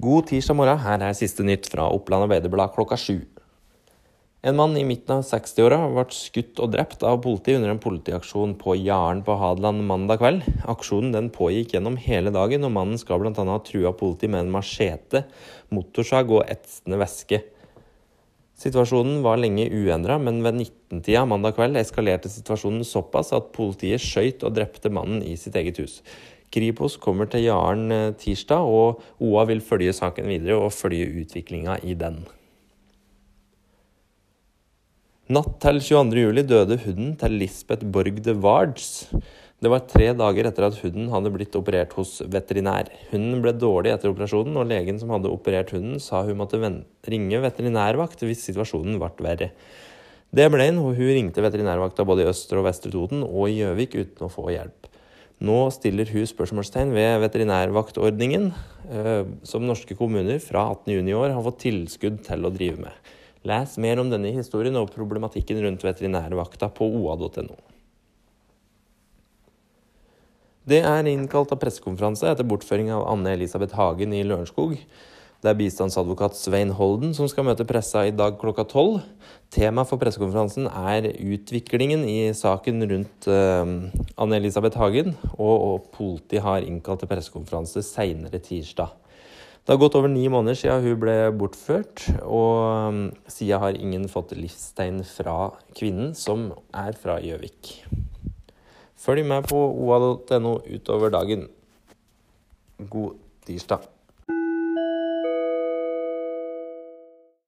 God tirsdag morgen. Her er siste nytt fra Oppland Arbeiderblad klokka sju. En mann i midten av 60-åra ble skutt og drept av politiet under en politiaksjon på Jaren på Hadeland mandag kveld. Aksjonen den pågikk gjennom hele dagen, og mannen skal bl.a. ha trua politiet med en machete, motorsag og etsende væske. Situasjonen var lenge uendra, men ved 19-tida mandag kveld eskalerte situasjonen såpass at politiet skøyt og drepte mannen i sitt eget hus. Kripos kommer til Jaren eh, tirsdag, og OA vil følge saken videre og følge utviklinga i den. Natt til 22.07 døde hunden til Lisbeth Borg de Vards. Det var tre dager etter at hunden hadde blitt operert hos veterinær. Hunden ble dårlig etter operasjonen, og legen som hadde operert hunden, sa hun måtte ringe veterinærvakt hvis situasjonen ble verre. Det ble hun, og hun ringte veterinærvakta både i Østre og Vestre Toten og i Gjøvik uten å få hjelp. Nå stiller hun spørsmålstegn ved veterinærvaktordningen, eh, som norske kommuner fra 18.6 i år har fått tilskudd til å drive med. Les mer om denne historien og problematikken rundt veterinærvakta på oa.no. Det er innkalt av pressekonferanse etter bortføring av Anne Elisabeth Hagen i Lørenskog. Det er bistandsadvokat Svein Holden som skal møte pressa i dag klokka tolv. Tema for pressekonferansen er utviklingen i saken rundt uh, Anne-Elisabeth Hagen, og, og politiet har innkalt til pressekonferanse seinere tirsdag. Det har gått over ni måneder siden hun ble bortført, og um, siden har ingen fått livstegn fra kvinnen, som er fra Gjøvik. Følg med på oa.no utover dagen. God tirsdag.